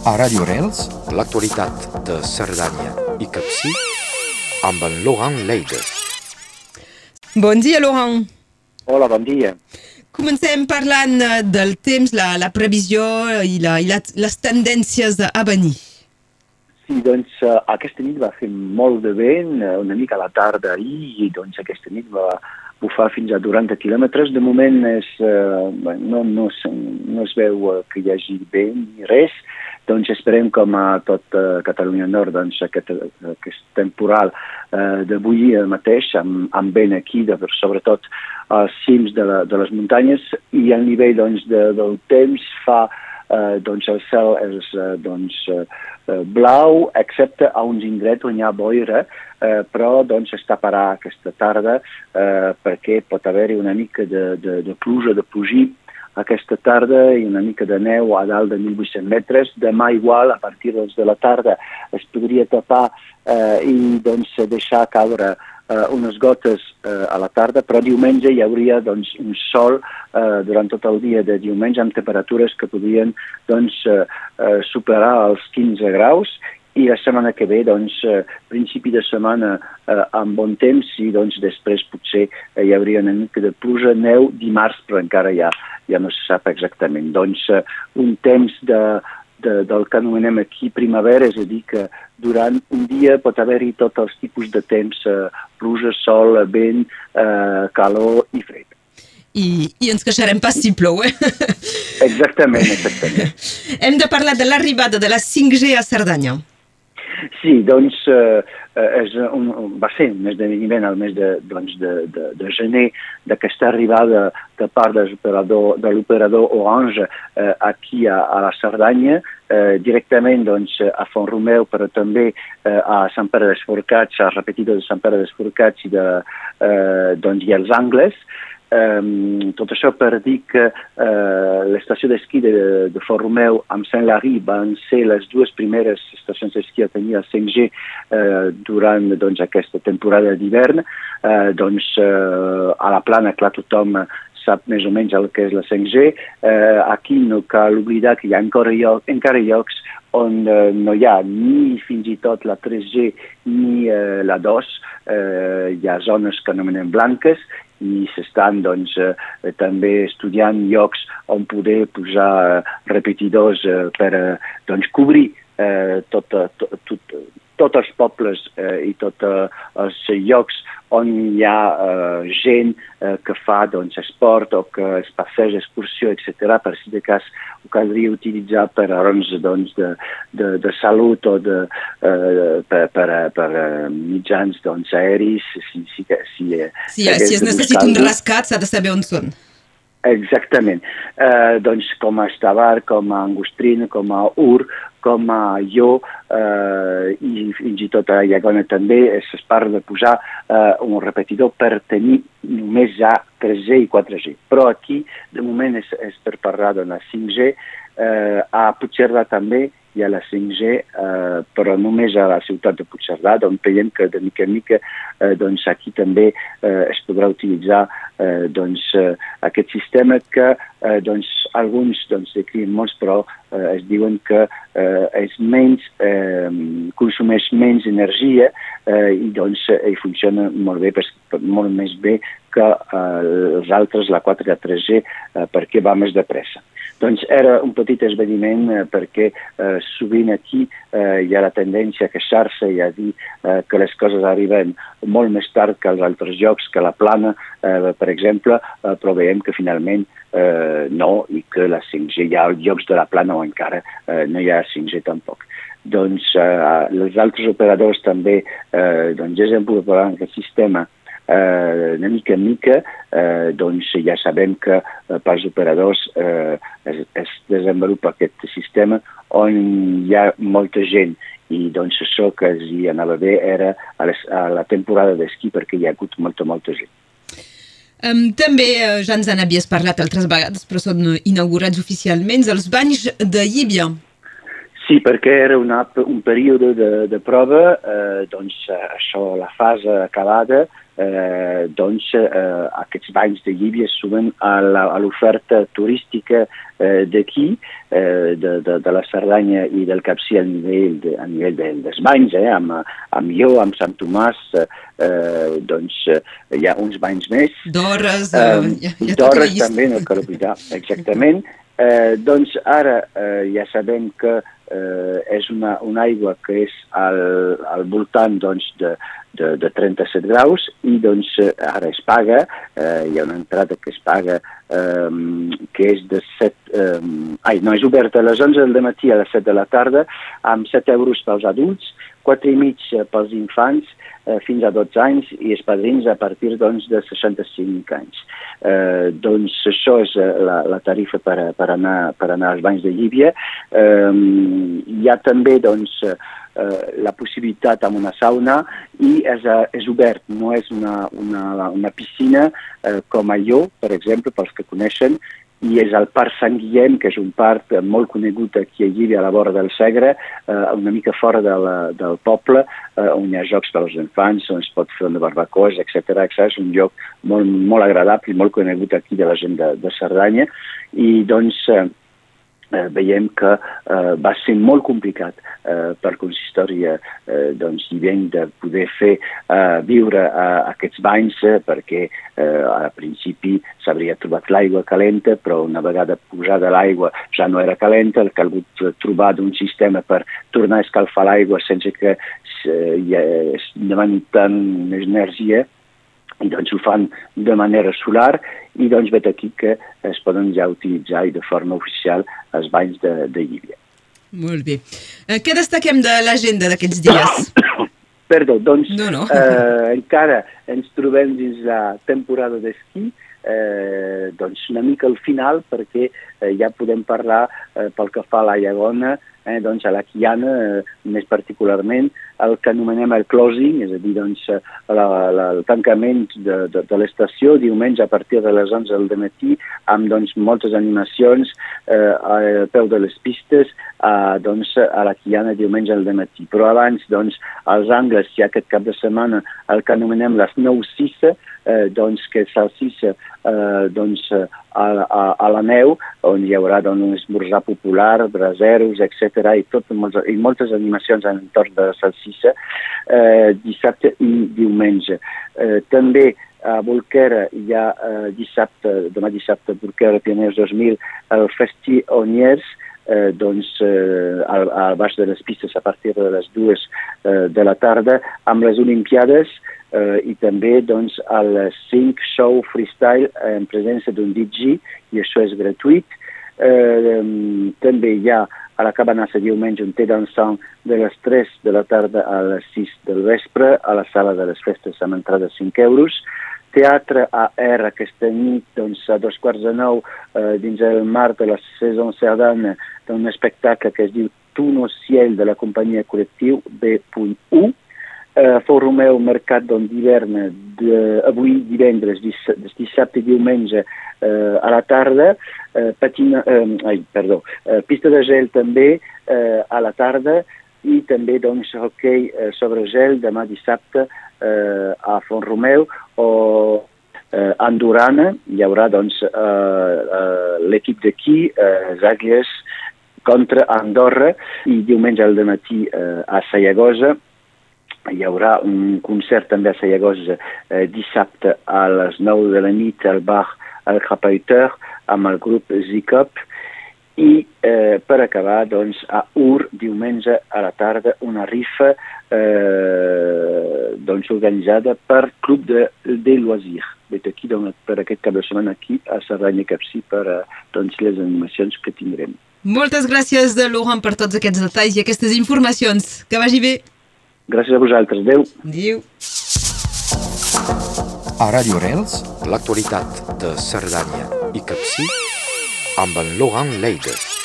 A Radio Rels, l'actualitat de Cerdanya i Capcí amb en Laurent Leide. Bon dia, Laurent. Hola, bon dia. Comencem parlant eh, del temps, la, la previsió i, la, i la, les tendències a venir. Sí, doncs uh, aquesta nit va fer molt de vent, uh, una mica a la tarda ahir, i doncs aquesta nit va bufar fins a 40 quilòmetres. De moment és, uh, no, no, es, no es veu uh, que hi hagi vent ni res, doncs esperem com a tot uh, Catalunya Nord doncs aquest, aquest temporal uh, d'avui mateix amb, amb vent aquí, de, sobretot als cims de, la, de les muntanyes i el nivell doncs, de, del temps fa eh, doncs el cel és eh, doncs, eh, blau, excepte a uns indrets on hi ha boira, eh, però doncs es taparà aquesta tarda eh, perquè pot haver-hi una mica de, de, de pluja, de plogir aquesta tarda i una mica de neu a dalt de 1.800 metres. Demà igual, a partir doncs, de la tarda, es podria tapar eh, i doncs, deixar caure eh, unes gotes eh, a la tarda, però diumenge hi hauria doncs, un sol eh, durant tot el dia de diumenge amb temperatures que podrien doncs, eh, eh, superar els 15 graus i la setmana que ve, doncs, eh, principi de setmana eh, amb bon temps i doncs després potser eh, hi hauria una mica de pluja, neu dimarts, però encara ja, ja no se sap exactament. Doncs eh, un temps de, de, del que anomenem aquí primavera, és a dir, que durant un dia pot haver-hi tots els tipus de temps, eh, pluja, sol, vent, eh, calor i fred. I, I ens queixarem pas si plou, eh? Exactament, exactament. Hem de parlar de l'arribada de la 5G a Cerdanya. Sí, doncs eh, és un, va ser un esdeveniment al mes de, doncs, de, de, de gener d'aquesta arribada de part de l'operador Orange eh, aquí a, a la Cerdanya, eh, directament doncs, a Font Romeu, però també eh, a Sant Pere dels Forcats, a repetidor de Sant Pere dels Forcats i, de, eh, doncs, i els Angles, Um, tot això per dir que uh, l'estació d'esquí de, de Fort Romeu amb Saint-Lary van ser les dues primeres estacions d'esquí a tenir el 5G uh, durant doncs, aquesta temporada d'hivern. Uh, doncs uh, a la plana, clar, tothom sap més o menys el que és la 5G. Uh, aquí no cal oblidar que hi ha encara, lloc, encara llocs on uh, no hi ha ni fins i tot la 3G ni uh, la 2, uh, hi ha zones que anomenem blanques i s'estan doncs, eh, també estudiant llocs on poder posar eh, repetidors eh, per eh, doncs, cobrir eh, tot, tot, tot, tots els pobles eh, i tots eh, els llocs on hi ha eh, gent eh, que fa doncs, esport o que es passeja, excursió, etc. per si de cas ho caldria utilitzar per raons doncs, de, de, de salut o de, eh, per, per, per mitjans doncs, aeris. Si, si, si, si, si, si es necessita un rescat s'ha de saber on són. Exactament. Eh, doncs com a Estavar, com a Angustrin, com a Ur, com a Jo eh, i fins i tot a Iagona també es parla de posar eh, un repetidor per tenir només ja 3G i 4G. Però aquí, de moment, és, és per parlar de la 5G. Eh, a Puigcerdà també hi ha la 5G, eh, però només a la ciutat de Puigcerdà, d'on veiem que de mica en mica eh, doncs aquí també eh, es podrà utilitzar eh, doncs, eh, aquest sistema que eh, doncs, alguns doncs, declinen molts, però eh, es diuen que eh, és menys, eh, consumeix menys energia eh, i doncs eh, funciona molt bé, molt més bé que eh, els altres, la 4 i la 3G, eh, perquè va més de pressa. Doncs era un petit esveniment eh, perquè eh, sovint aquí eh, hi ha la tendència a queixar-se i a dir eh, que les coses arriben molt més tard que als altres llocs, que la plana, eh, per exemple, eh, però veiem que finalment eh, no i que la 5G hi ha llocs de la plana on encara eh, no hi ha 5G tampoc. Doncs eh, els altres operadors també eh, doncs, desenvoluparan aquest sistema eh, una mica en mica, eh, doncs ja sabem que eh, pels operadors eh, es, es desenvolupa aquest sistema on hi ha molta gent i doncs això que es hi anava bé era a, les, a la temporada d'esquí perquè hi ha hagut molta, molta gent. Um, també uh, ja ens en havies parlat altres vegades, però són inaugurats oficialment els banys de Llíbia. Sí, perquè era una, un període de, de prova, eh, doncs això, la fase acabada, eh, doncs eh, aquests banys de Llívia es sumen a l'oferta turística eh, d'aquí, eh, de, de, de la Cerdanya i del Capcí a nivell, de, a nivell de, dels banys, eh, amb, amb Jo, amb Sant Tomàs, eh, doncs eh, hi ha uns banys més. D'hores. Eh, ja, ja D'hores també, no cal oblidar, exactament. Eh, doncs ara eh, ja sabem que eh, és una, una aigua que és al, al voltant doncs, de, de, de 37 graus i doncs ara es paga, eh, hi ha una entrada que es paga eh, que és de 7, eh, ai, no, és oberta a les 11 del matí a les 7 de la tarda amb 7 euros pels adults, 4 i mig pels infants eh, fins a 12 anys i els padrins a partir doncs, de 65 anys. Eh, doncs això és eh, la, la tarifa per, per, anar, per anar als banys de Llívia. Eh, hi ha també doncs, eh, la possibilitat amb una sauna i és, és obert, no és una, una, una piscina eh, com a Jo, per exemple, pels que coneixen, i és el Parc Sant Guillem, que és un parc molt conegut aquí a Llívia, a la vora del Segre, eh, una mica fora de la, del poble, eh, on hi ha jocs per als infants, on es pot fer una barbacoa, etc. És un lloc molt, molt agradable i molt conegut aquí de la gent de, de Cerdanya. I doncs... Eh, eh, veiem que eh, va ser molt complicat eh, per consistori eh, doncs, venc de poder fer eh, viure eh, aquests banys eh, perquè eh, al principi s'hauria trobat l'aigua calenta però una vegada posada l'aigua ja no era calenta, el calgut trobar un sistema per tornar a escalfar l'aigua sense que eh, hi demani tant energia i doncs ho fan de manera solar i doncs vet aquí que es poden ja utilitzar i de forma oficial els banys de, de Llívia. Molt bé. Eh, què destaquem de l'agenda d'aquests dies? Perdó, doncs no, no. Eh, encara ens trobem dins la temporada d'esquí, eh, doncs una mica al final perquè eh, ja podem parlar eh, pel que fa a la Llagona eh, doncs a la Quiana, eh, més particularment, el que anomenem el closing, és a dir, doncs, eh, la, la, el tancament de, de, de l'estació diumenge a partir de les 11 del matí, amb doncs, moltes animacions eh, a peu de les pistes a, doncs, a la Quiana diumenge al matí. Però abans, doncs, als angles, hi ha aquest cap de setmana el que anomenem les 9-6, eh, doncs, que s'alcissa eh, doncs, a, a, a la neu, on hi haurà doncs, un esmorzar popular, braseros, etc. I, tot, i moltes animacions en entorn de Salsissa, eh, dissabte i diumenge. Eh, també a Bolquera hi ha eh, dissabte, demà dissabte, Bolquera Pioners 2000, el Festi Oniers, eh, doncs, eh, al, al baix de les pistes a partir de les dues eh, de la tarda, amb les Olimpiades, eh, i també doncs, al 5 show freestyle en presència d'un DJ i això és gratuït. Eh, també hi ha a la Cabanassa diumenge un té dansant de les 3 de la tarda a les 6 del vespre a la sala de les festes amb entrada de 5 euros. Teatre a R aquesta nit doncs, a dos quarts de nou eh, dins el mar de la saison sardana d'un espectacle que es diu Tuno Ciel de la companyia col·lectiu B.U eh, Fou Romeu Mercat d'hivern avui divendres, dissabte i diumenge eh, a la tarda, eh, patina, eh, ai, perdó, eh, pista de gel també eh, a la tarda i també doncs hoquei eh, sobre gel demà dissabte eh, a Font Romeu o eh, Andorana, hi haurà doncs eh, eh, l'equip d'aquí, eh, Zàguies, contra Andorra. I diumenge al matí eh, a Sayagosa hi haurà un concert també a Sayagosa eh, dissabte a les 9 de la nit al bar El Rapauteur amb el grup Zicop i eh, per acabar doncs, a Ur diumenge a la tarda una rifa eh, doncs, organitzada per Club de, de Loisir vet aquí doncs, per aquest cap de setmana aquí a Cerdanya Capcí per a, doncs, les animacions que tindrem. Moltes gràcies, Laurent, per tots aquests detalls i aquestes informacions. Que vagi bé. Gràcies a vosaltres. Adéu. Adéu. A Radio Rels, l'actualitat de Cerdanya i Capcí amb en Laurent Leides.